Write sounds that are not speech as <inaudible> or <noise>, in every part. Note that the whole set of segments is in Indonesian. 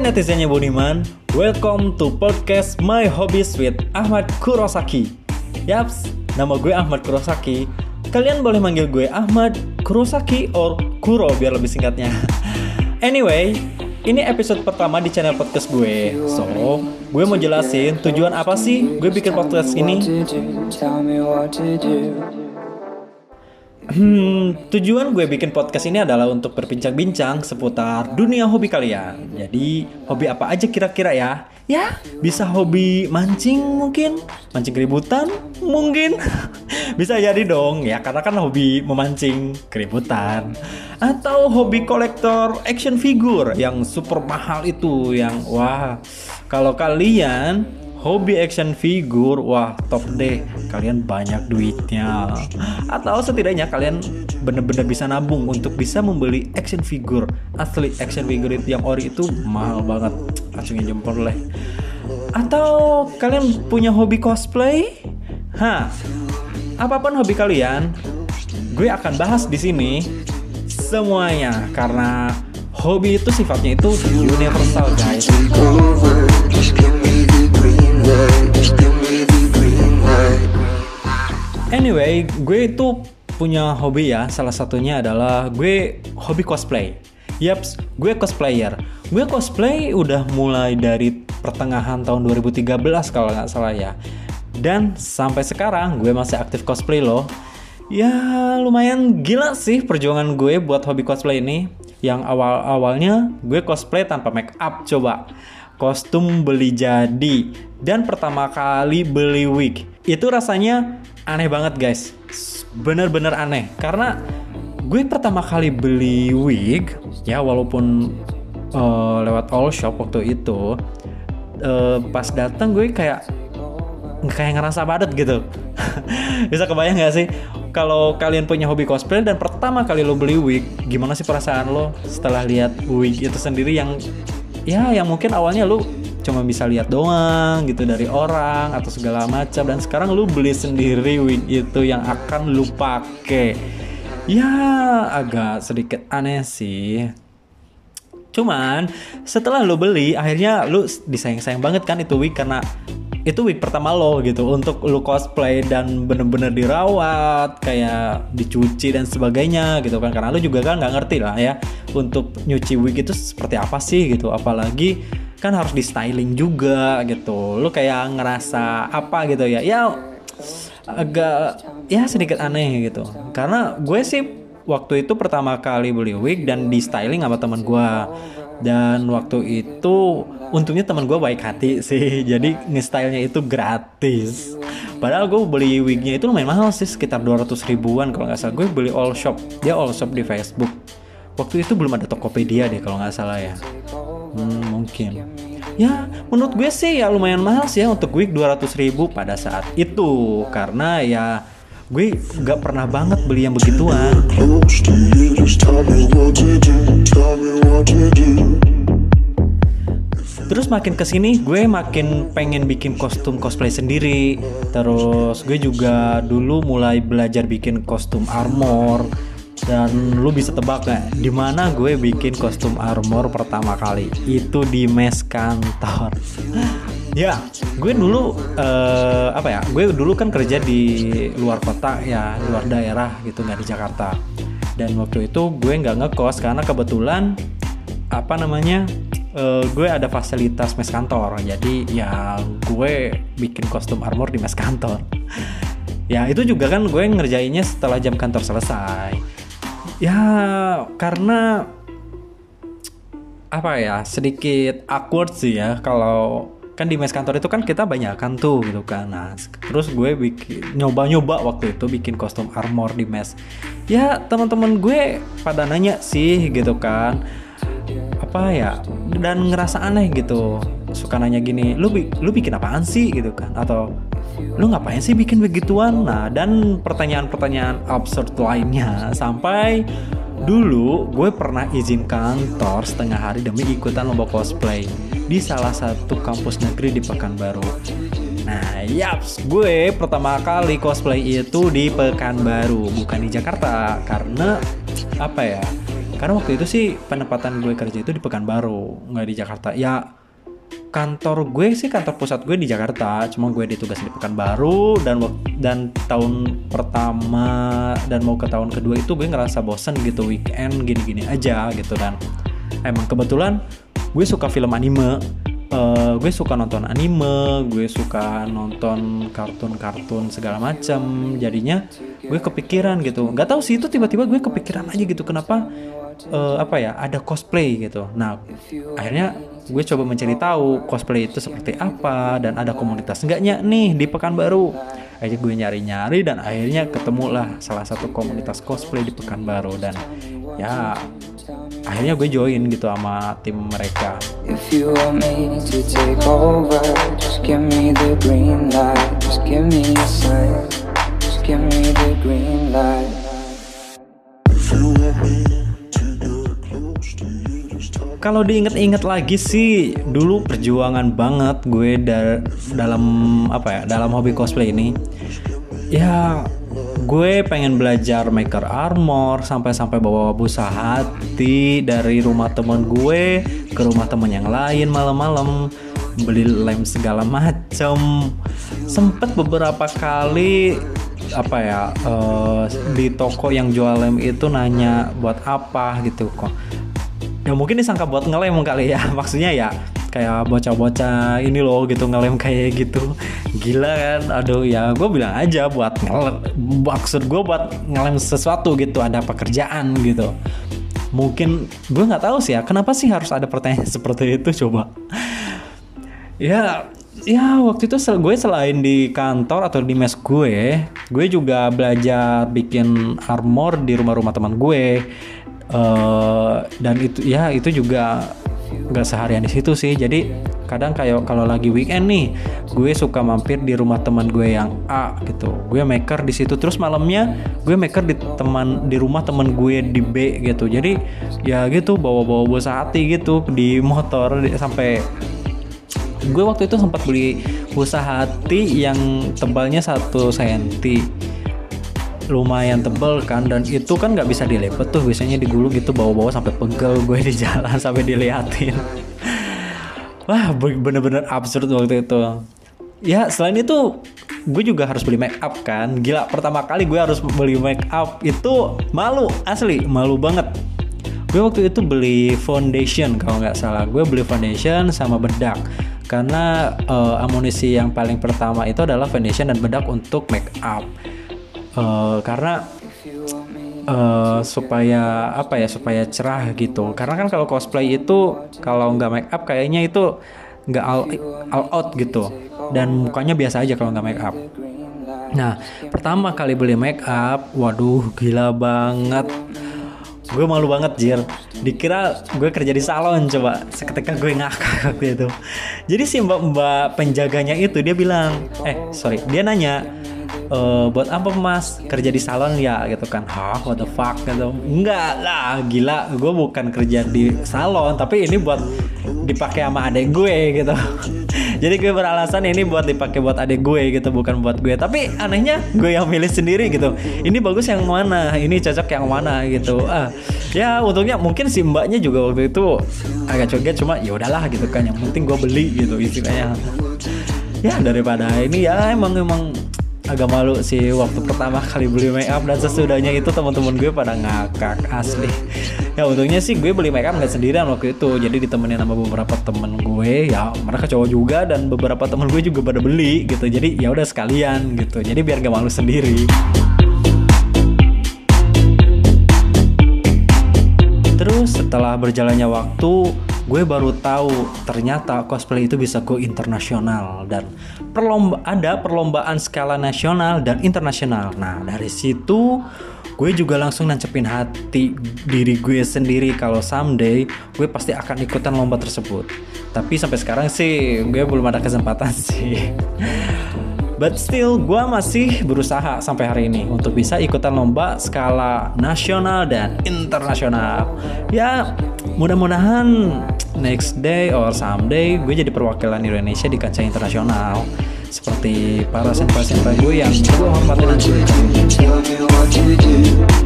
netizennya Budiman, welcome to podcast My Hobbies with Ahmad Kurosaki. Yaps, nama gue Ahmad Kurosaki. Kalian boleh manggil gue Ahmad Kurosaki or Kuro biar lebih singkatnya. <laughs> Anyway, ini episode pertama di channel podcast gue. So, gue mau jelasin tujuan apa sih gue bikin podcast ini. Hmm, tujuan gue bikin podcast ini adalah untuk berbincang-bincang seputar dunia hobi kalian. Jadi, hobi apa aja kira-kira ya? Ya, bisa hobi mancing mungkin, mancing keributan mungkin. <laughs> bisa jadi dong ya, karena kan hobi memancing keributan. Atau hobi kolektor action figure yang super mahal itu yang wah, kalau kalian hobi action figure wah top deh. Kalian banyak duitnya. Atau setidaknya kalian bener-bener bisa nabung untuk bisa membeli action figure asli action figure itu yang ori itu mahal banget. Acungin jempol leh atau kalian punya hobi cosplay? Hah, apa pun hobi kalian gue akan bahas di sini semuanya. Karena hobi itu sifatnya itu universal guys Anyway, gue itu punya hobi ya. Salah satunya adalah gue hobi cosplay. Yaps, gue cosplayer. Gue cosplay udah mulai dari pertengahan tahun 2013 kalau nggak salah ya. Dan sampai sekarang gue masih aktif cosplay loh. Ya lumayan gila sih perjuangan gue buat hobi cosplay ini. Yang awal-awalnya gue cosplay tanpa make up coba. Kostum beli jadi. Dan pertama kali beli wig. Itu rasanya aneh banget guys bener-bener aneh karena gue pertama kali beli wig ya walaupun uh, lewat all shop waktu itu uh, pas datang gue kayak kayak ngerasa padat gitu <laughs> bisa kebayang gak sih kalau kalian punya hobi cosplay dan pertama kali lo beli wig gimana sih perasaan lo setelah lihat wig itu sendiri yang ya yang mungkin awalnya lo cuma bisa lihat doang gitu dari orang atau segala macam. Dan sekarang lu beli sendiri wig itu yang akan lu pakai ya agak sedikit aneh sih. Cuman setelah lu beli akhirnya lu disayang-sayang banget kan itu wig karena itu week pertama lo gitu untuk lo cosplay dan bener-bener dirawat kayak dicuci dan sebagainya gitu kan. Karena lo juga kan nggak ngerti lah ya untuk nyuci wig itu seperti apa sih gitu? Apalagi kan harus di styling juga gitu. Lu kayak ngerasa apa gitu ya? Ya agak ya sedikit aneh gitu. Karena gue sih waktu itu pertama kali beli wig dan di styling sama teman gue dan waktu itu untungnya teman gue baik hati sih. <laughs> Jadi nge-stylenya itu gratis. Padahal gue beli wignya itu lumayan mahal sih sekitar 200 ribuan kalau nggak salah. Gue beli all shop. Dia all shop di Facebook waktu itu belum ada Tokopedia deh kalau nggak salah ya Hmm, mungkin. Ya, menurut gue sih ya lumayan mahal sih ya untuk wig 200 ribu pada saat itu karena ya gue nggak pernah banget beli yang begituan. Terus makin ke sini gue makin pengen bikin kostum cosplay sendiri. Terus gue juga dulu mulai belajar bikin kostum armor dan lu bisa tebak gak di mana gue bikin kostum armor pertama kali? Itu di mes kantor. <laughs> ya, gue dulu uh, apa ya? Gue dulu kan kerja di luar kota ya, luar daerah gitu nggak di Jakarta. Dan waktu itu gue nggak ngekos karena kebetulan apa namanya? Uh, gue ada fasilitas mes kantor. Jadi ya gue bikin kostum armor di mes kantor. <laughs> ya itu juga kan gue ngerjainnya setelah jam kantor selesai ya karena apa ya sedikit awkward sih ya. Kalau kan di mes kantor itu kan kita banyak kan tuh gitu kan. Nah terus gue bikin nyoba-nyoba waktu itu bikin kostum armor di mes. Ya teman-teman gue pada nanya sih gitu kan apa ya? Dan ngerasa aneh gitu. Suka nanya gini lu lu bikin apaan sih? gitu kan. Atau lu ngapain sih bikin begituan? Nah dan pertanyaan-pertanyaan absurd lainnya sampai dulu gue pernah izin kantor setengah hari demi ikutan lomba cosplay di salah satu kampus negeri di Pekanbaru. Nah, yaps, gue pertama kali cosplay itu di Pekanbaru, bukan di Jakarta, karena apa ya? karena waktu itu sih penempatan gue kerja itu di Pekanbaru nggak di Jakarta. Ya kantor gue sih kantor pusat gue di Jakarta cuma gue ditugas di Pekanbaru dan dan tahun pertama dan mau ke tahun kedua itu gue ngerasa bosen gitu weekend gini-gini aja gitu dan emang kebetulan gue suka film anime uh, gue suka nonton anime, gue suka nonton kartun-kartun segala macam. Jadinya gue kepikiran gitu. Gak tahu sih itu tiba-tiba gue kepikiran aja gitu kenapa uh, apa ya ada cosplay gitu. Nah akhirnya gue coba mencari tahu cosplay itu seperti apa dan ada komunitas enggaknya nih di Pekanbaru. Akhirnya gue nyari-nyari dan akhirnya ketemulah salah satu komunitas cosplay di Pekanbaru dan ya akhirnya gue join gitu sama tim mereka If you want me to take over Just give me the green light Just give me a sign Just give me the green light kalau diinget-inget lagi sih dulu perjuangan banget gue dar dalam apa ya dalam hobi cosplay ini. Ya gue pengen belajar maker armor sampai-sampai bawa busa hati dari rumah temen gue ke rumah temen yang lain malam-malam beli lem segala macem. Sempet beberapa kali apa ya uh, di toko yang jual lem itu nanya buat apa gitu kok ya mungkin disangka buat ngelem kali ya. <laughs> Maksudnya ya kayak bocah-bocah ini loh gitu ngelem kayak gitu. Gila kan? Aduh ya gue bilang aja buat ngelem maksud gue buat ngelem sesuatu gitu ada pekerjaan gitu. Mungkin gue nggak tahu sih ya kenapa sih harus ada pertanyaan <laughs> seperti itu coba? Ya ya waktu itu gue selain di kantor atau di mes gue gue juga belajar bikin armor di rumah-rumah teman gue uh, dan itu ya itu juga nggak seharian di situ sih. Jadi kadang kayak kalau lagi weekend nih gue suka mampir di rumah teman gue yang A gitu. Gue maker di situ. Terus malamnya gue maker di teman di rumah teman gue di B gitu. Jadi ya gitu bawa-bawa busa hati gitu di motor sampai gue waktu itu sempat beli busa hati yang tebalnya satu senti lumayan tebel kan dan itu kan nggak bisa dilepet tuh biasanya digulung gitu bawa-bawa sampai pegel gue di jalan <laughs> sampai diliatin. Wah bener-bener absurd waktu itu. Ya selain itu gue juga harus beli make up kan. Gila pertama kali gue harus beli make up itu malu asli malu banget. Gue waktu itu beli foundation kalau nggak salah. Gue beli foundation sama bedak. Karena uh, amunisi yang paling pertama itu adalah foundation dan bedak untuk make up uh, karena uh, supaya apa ya supaya cerah gitu. Karena kan kalau cosplay itu kalau nggak make up kayaknya itu nggak all, all out gitu. Dan mukanya biasa aja kalau nggak make up. Nah pertama kali beli make up waduh gila banget. Gue malu banget jir. Dikira gue kerja di salon coba. Seketika gue ngakak waktu itu. Jadi si mbak mbak penjaganya itu dia bilang eh sorry. Dia nanya uh, buat apa mas? Kerja di salon ya gitu kan. Hah what the fuck gitu. Enggak lah gila. Gue bukan kerja di salon tapi ini buat dipakai sama adek gue gitu. <laughs> Jadi gue beralasan ini buat dipakai buat adek gue gitu bukan buat gue. Tapi anehnya gue yang milih sendiri gitu. Ini bagus yang mana? Ini cocok yang mana gitu. Ah ya untungnya mungkin si mbaknya juga waktu itu agak coget cuma ya udahlah gitu kan. Yang penting gue beli gitu istilahnya. Ya daripada ini ya emang emang agak malu sih waktu pertama kali beli make up dan sesudahnya itu teman-teman gue pada ngakak asli. Ya untungnya sih gue beli make up nggak sendirian waktu itu. Jadi ditemenin sama beberapa temen gue ya mereka cowok juga dan beberapa temen gue juga pada beli gitu. Jadi ya udah sekalian gitu. Jadi biar gak malu sendiri. Terus setelah berjalannya waktu gue baru tahu ternyata cosplay itu bisa go internasional dan perlomba ada perlombaan skala nasional dan internasional. Nah dari situ gue juga langsung nancepin hati diri gue sendiri kalau someday gue pasti akan ikutan lomba tersebut. Tapi sampai sekarang sih gue belum ada kesempatan <laughs> sih. But still, gue masih berusaha sampai hari ini untuk bisa ikutan lomba skala nasional dan internasional. Ya, mudah-mudahan next day or someday gue jadi perwakilan Indonesia di kancah internasional. seperti para senpai-senpai gue yang gue hormati nanti.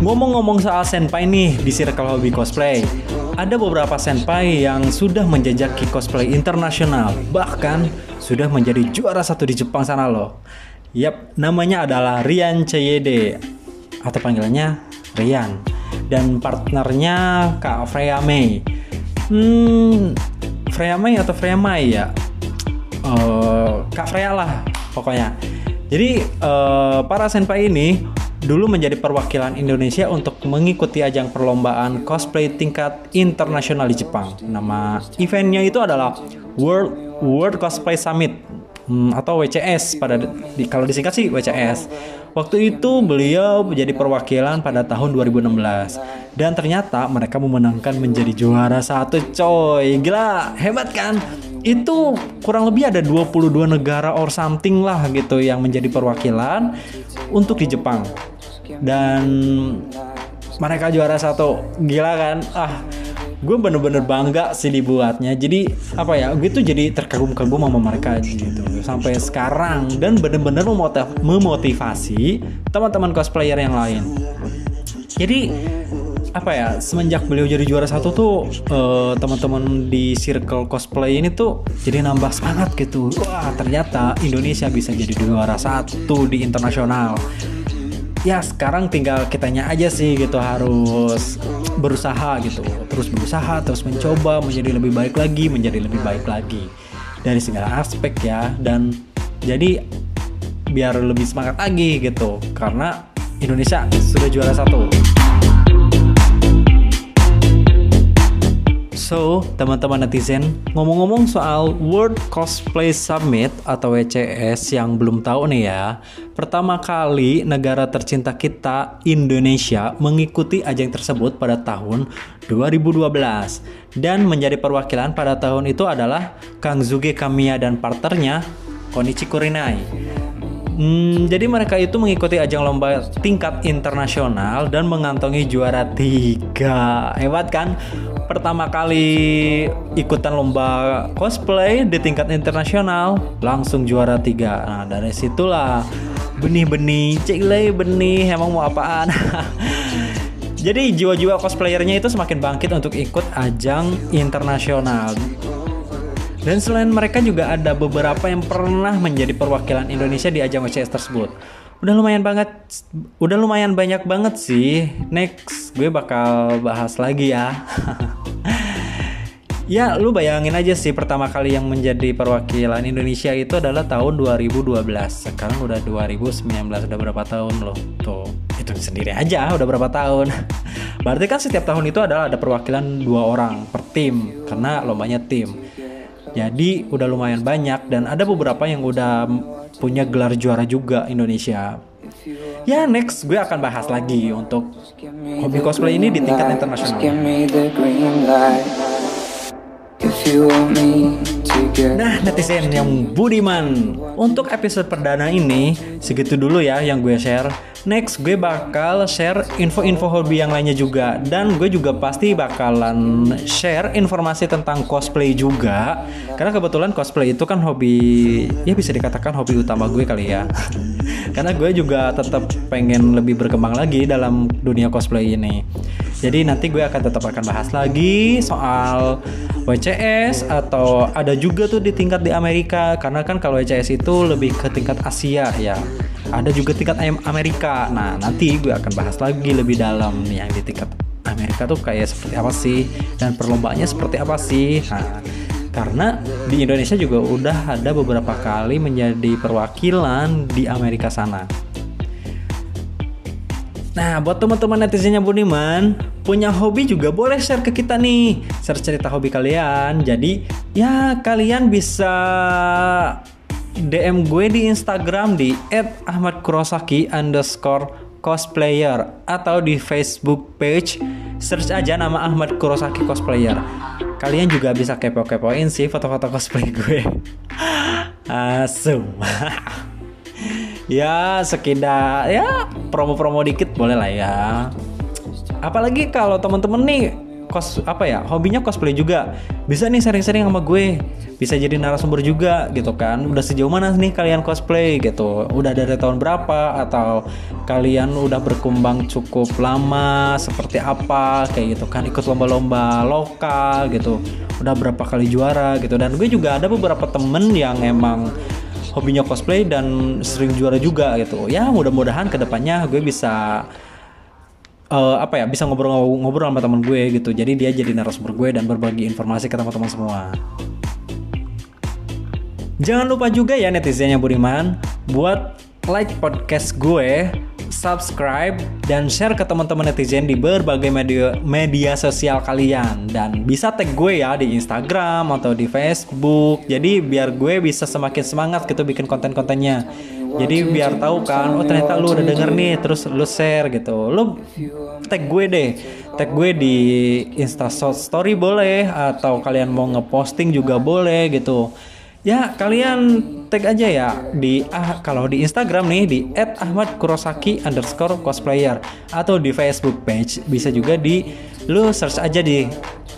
Ngomong-ngomong soal senpai nih di circle hobi cosplay, ada beberapa senpai yang sudah menjajaki cosplay internasional, bahkan sudah menjadi juara satu di Jepang sana loh. Yap, namanya adalah Rian CYD atau panggilannya Rian dan partnernya Kak Freya Mei. Hmm, Freya Mei atau Freya Mai ya? Uh, Kak Freya lah pokoknya. Jadi uh, para senpai ini dulu menjadi perwakilan Indonesia untuk mengikuti ajang perlombaan cosplay tingkat internasional di Jepang. Nama eventnya itu adalah World World Cosplay Summit hmm, atau WCS pada di, kalau disingkat sih WCS. Waktu itu beliau menjadi perwakilan pada tahun 2016 dan ternyata mereka memenangkan menjadi juara satu coy. Gila, hebat kan? Itu kurang lebih ada 22 negara or something lah gitu yang menjadi perwakilan untuk di Jepang. Dan mereka juara satu. Gila kan? Ah, gue bener-bener bangga sih dibuatnya. Jadi apa ya gue tuh jadi terkagum-kagum sama mereka gitu. Sampai sekarang. Dan bener-bener memotiv memotivasi teman-teman cosplayer yang lain. Jadi apa ya semenjak beliau jadi juara satu tuh uh, teman-teman di circle cosplay ini tuh jadi nambah semangat gitu. Wah ternyata Indonesia bisa jadi juara satu di internasional ya sekarang tinggal kitanya aja sih gitu harus berusaha gitu. Terus berusaha terus mencoba menjadi lebih baik lagi menjadi lebih baik lagi. Dari segala aspek ya dan jadi biar lebih semangat lagi gitu. Karena Indonesia sudah juara satu. So, teman-teman netizen, ngomong-ngomong soal World Cosplay Summit atau WCS yang belum tahu nih ya, pertama kali negara tercinta kita, Indonesia, mengikuti ajang tersebut pada tahun 2012 dan menjadi perwakilan pada tahun itu adalah Kang Zuge Kamiya dan partnernya Konichi Kurinai. Hmm, jadi mereka itu mengikuti ajang lomba tingkat internasional dan mengantongi juara tiga. Hebat kan? Pertama kali ikutan lomba cosplay di tingkat internasional langsung juara tiga. Nah dari situlah benih-benih, cek benih, emang mau apaan? <laughs> Jadi jiwa-jiwa cosplayernya itu semakin bangkit untuk ikut ajang internasional. Dan selain mereka juga ada beberapa yang pernah menjadi perwakilan Indonesia di ajang OCS tersebut. Udah lumayan banget, udah lumayan banyak banget sih. Next, gue bakal bahas lagi ya. <laughs> ya, lu bayangin aja sih pertama kali yang menjadi perwakilan Indonesia itu adalah tahun 2012. Sekarang udah 2019, udah berapa tahun loh. Tuh, itu sendiri aja udah berapa tahun. <laughs> Berarti kan setiap tahun itu adalah ada perwakilan dua orang per tim karena lombanya tim. Jadi udah lumayan banyak dan ada beberapa yang udah punya gelar juara juga Indonesia. Ya next gue akan bahas lagi untuk hobi cosplay ini di tingkat internasional. Nah netizen yang budiman. Untuk episode perdana ini Segitu dulu ya yang gue share. Next gue bakal share info-info hobi yang lainnya juga. Dan gue juga pasti bakalan share informasi tentang cosplay juga. Karena kebetulan cosplay itu kan hobi Ya bisa dikatakan hobi utama gue kali ya. <laughs> Karena gue juga tetap pengen lebih berkembang lagi dalam dunia cosplay ini. Jadi nanti gue akan tetap akan bahas lagi soal WCS atau ada juga tuh di tingkat di Amerika karena kan kalau WCS itu lebih ke tingkat Asia ya. Ada juga tingkat Amerika. Nah, nanti gue akan bahas lagi lebih dalam yang di tingkat Amerika tuh kayak seperti apa sih dan perlombaannya seperti apa sih. Nah, karena di Indonesia juga udah ada beberapa kali menjadi perwakilan di Amerika sana. Nah, buat teman-teman netizennya Budiman, punya hobi juga boleh share ke kita nih. Share cerita hobi kalian. Jadi, ya kalian bisa DM gue di Instagram di @ahmadkurosaki underscore cosplayer atau di Facebook page search aja nama Ahmad Kurosaki cosplayer. Kalian juga bisa kepo-kepoin sih foto-foto cosplay gue. <laughs> Asum. <laughs> ya sekedar ya promo-promo dikit boleh lah ya apalagi kalau temen-temen nih kos apa ya hobinya cosplay juga. Bisa nih sering-sering sama gue. Bisa jadi narasumber juga gitu kan. Udah sejauh mana nih kalian cosplay gitu. Udah dari tahun berapa? Atau kalian udah berkembang cukup lama seperti apa? Kayak gitu kan ikut lomba-lomba lokal gitu. Udah berapa kali juara gitu. Dan gue juga ada beberapa temen yang emang hobinya cosplay dan sering juara juga gitu. Ya mudah-mudahan ke depannya gue bisa uh, apa ya bisa ngobrol-ngobrol sama teman gue gitu. Jadi dia jadi narasumber gue dan berbagi informasi ke teman-teman semua. Jangan lupa juga ya netizennya Budiman buat like podcast gue subscribe dan share ke teman-teman netizen di berbagai media media sosial kalian. Dan bisa tag gue ya di Instagram atau di Facebook. Jadi biar gue bisa semakin semangat gitu bikin konten-kontennya jadi biar tahu kan oh ternyata lu udah denger nih terus lu share gitu. Lu tag gue deh. Tag gue di Insta Story boleh atau kalian mau ngeposting juga boleh gitu. Ya kalian tag aja ya di ah kalau di Instagram nih di @ahmadkurosaki underscore cosplayer. Atau di Facebook page bisa juga di lu search aja di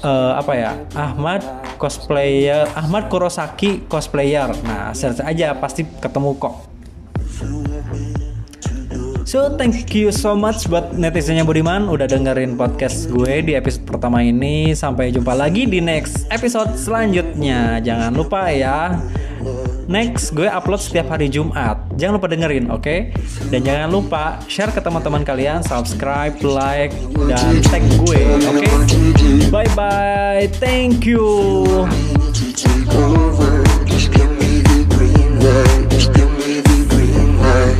uh, apa ya Ahmad cosplayer Ahmad Kurosaki cosplayer. Nah search aja pasti ketemu kok So thank you so much buat netizennya Budiman udah dengerin podcast gue di episode pertama ini. Sampai jumpa lagi di next episode selanjutnya. Jangan lupa ya. Next gue upload setiap hari Jumat. Jangan lupa dengerin, oke? Okay? Dan jangan lupa share ke teman-teman kalian, subscribe, like, dan tag gue, oke? Okay? Bye bye. Thank you. Just give me the green light. Just give me the green light.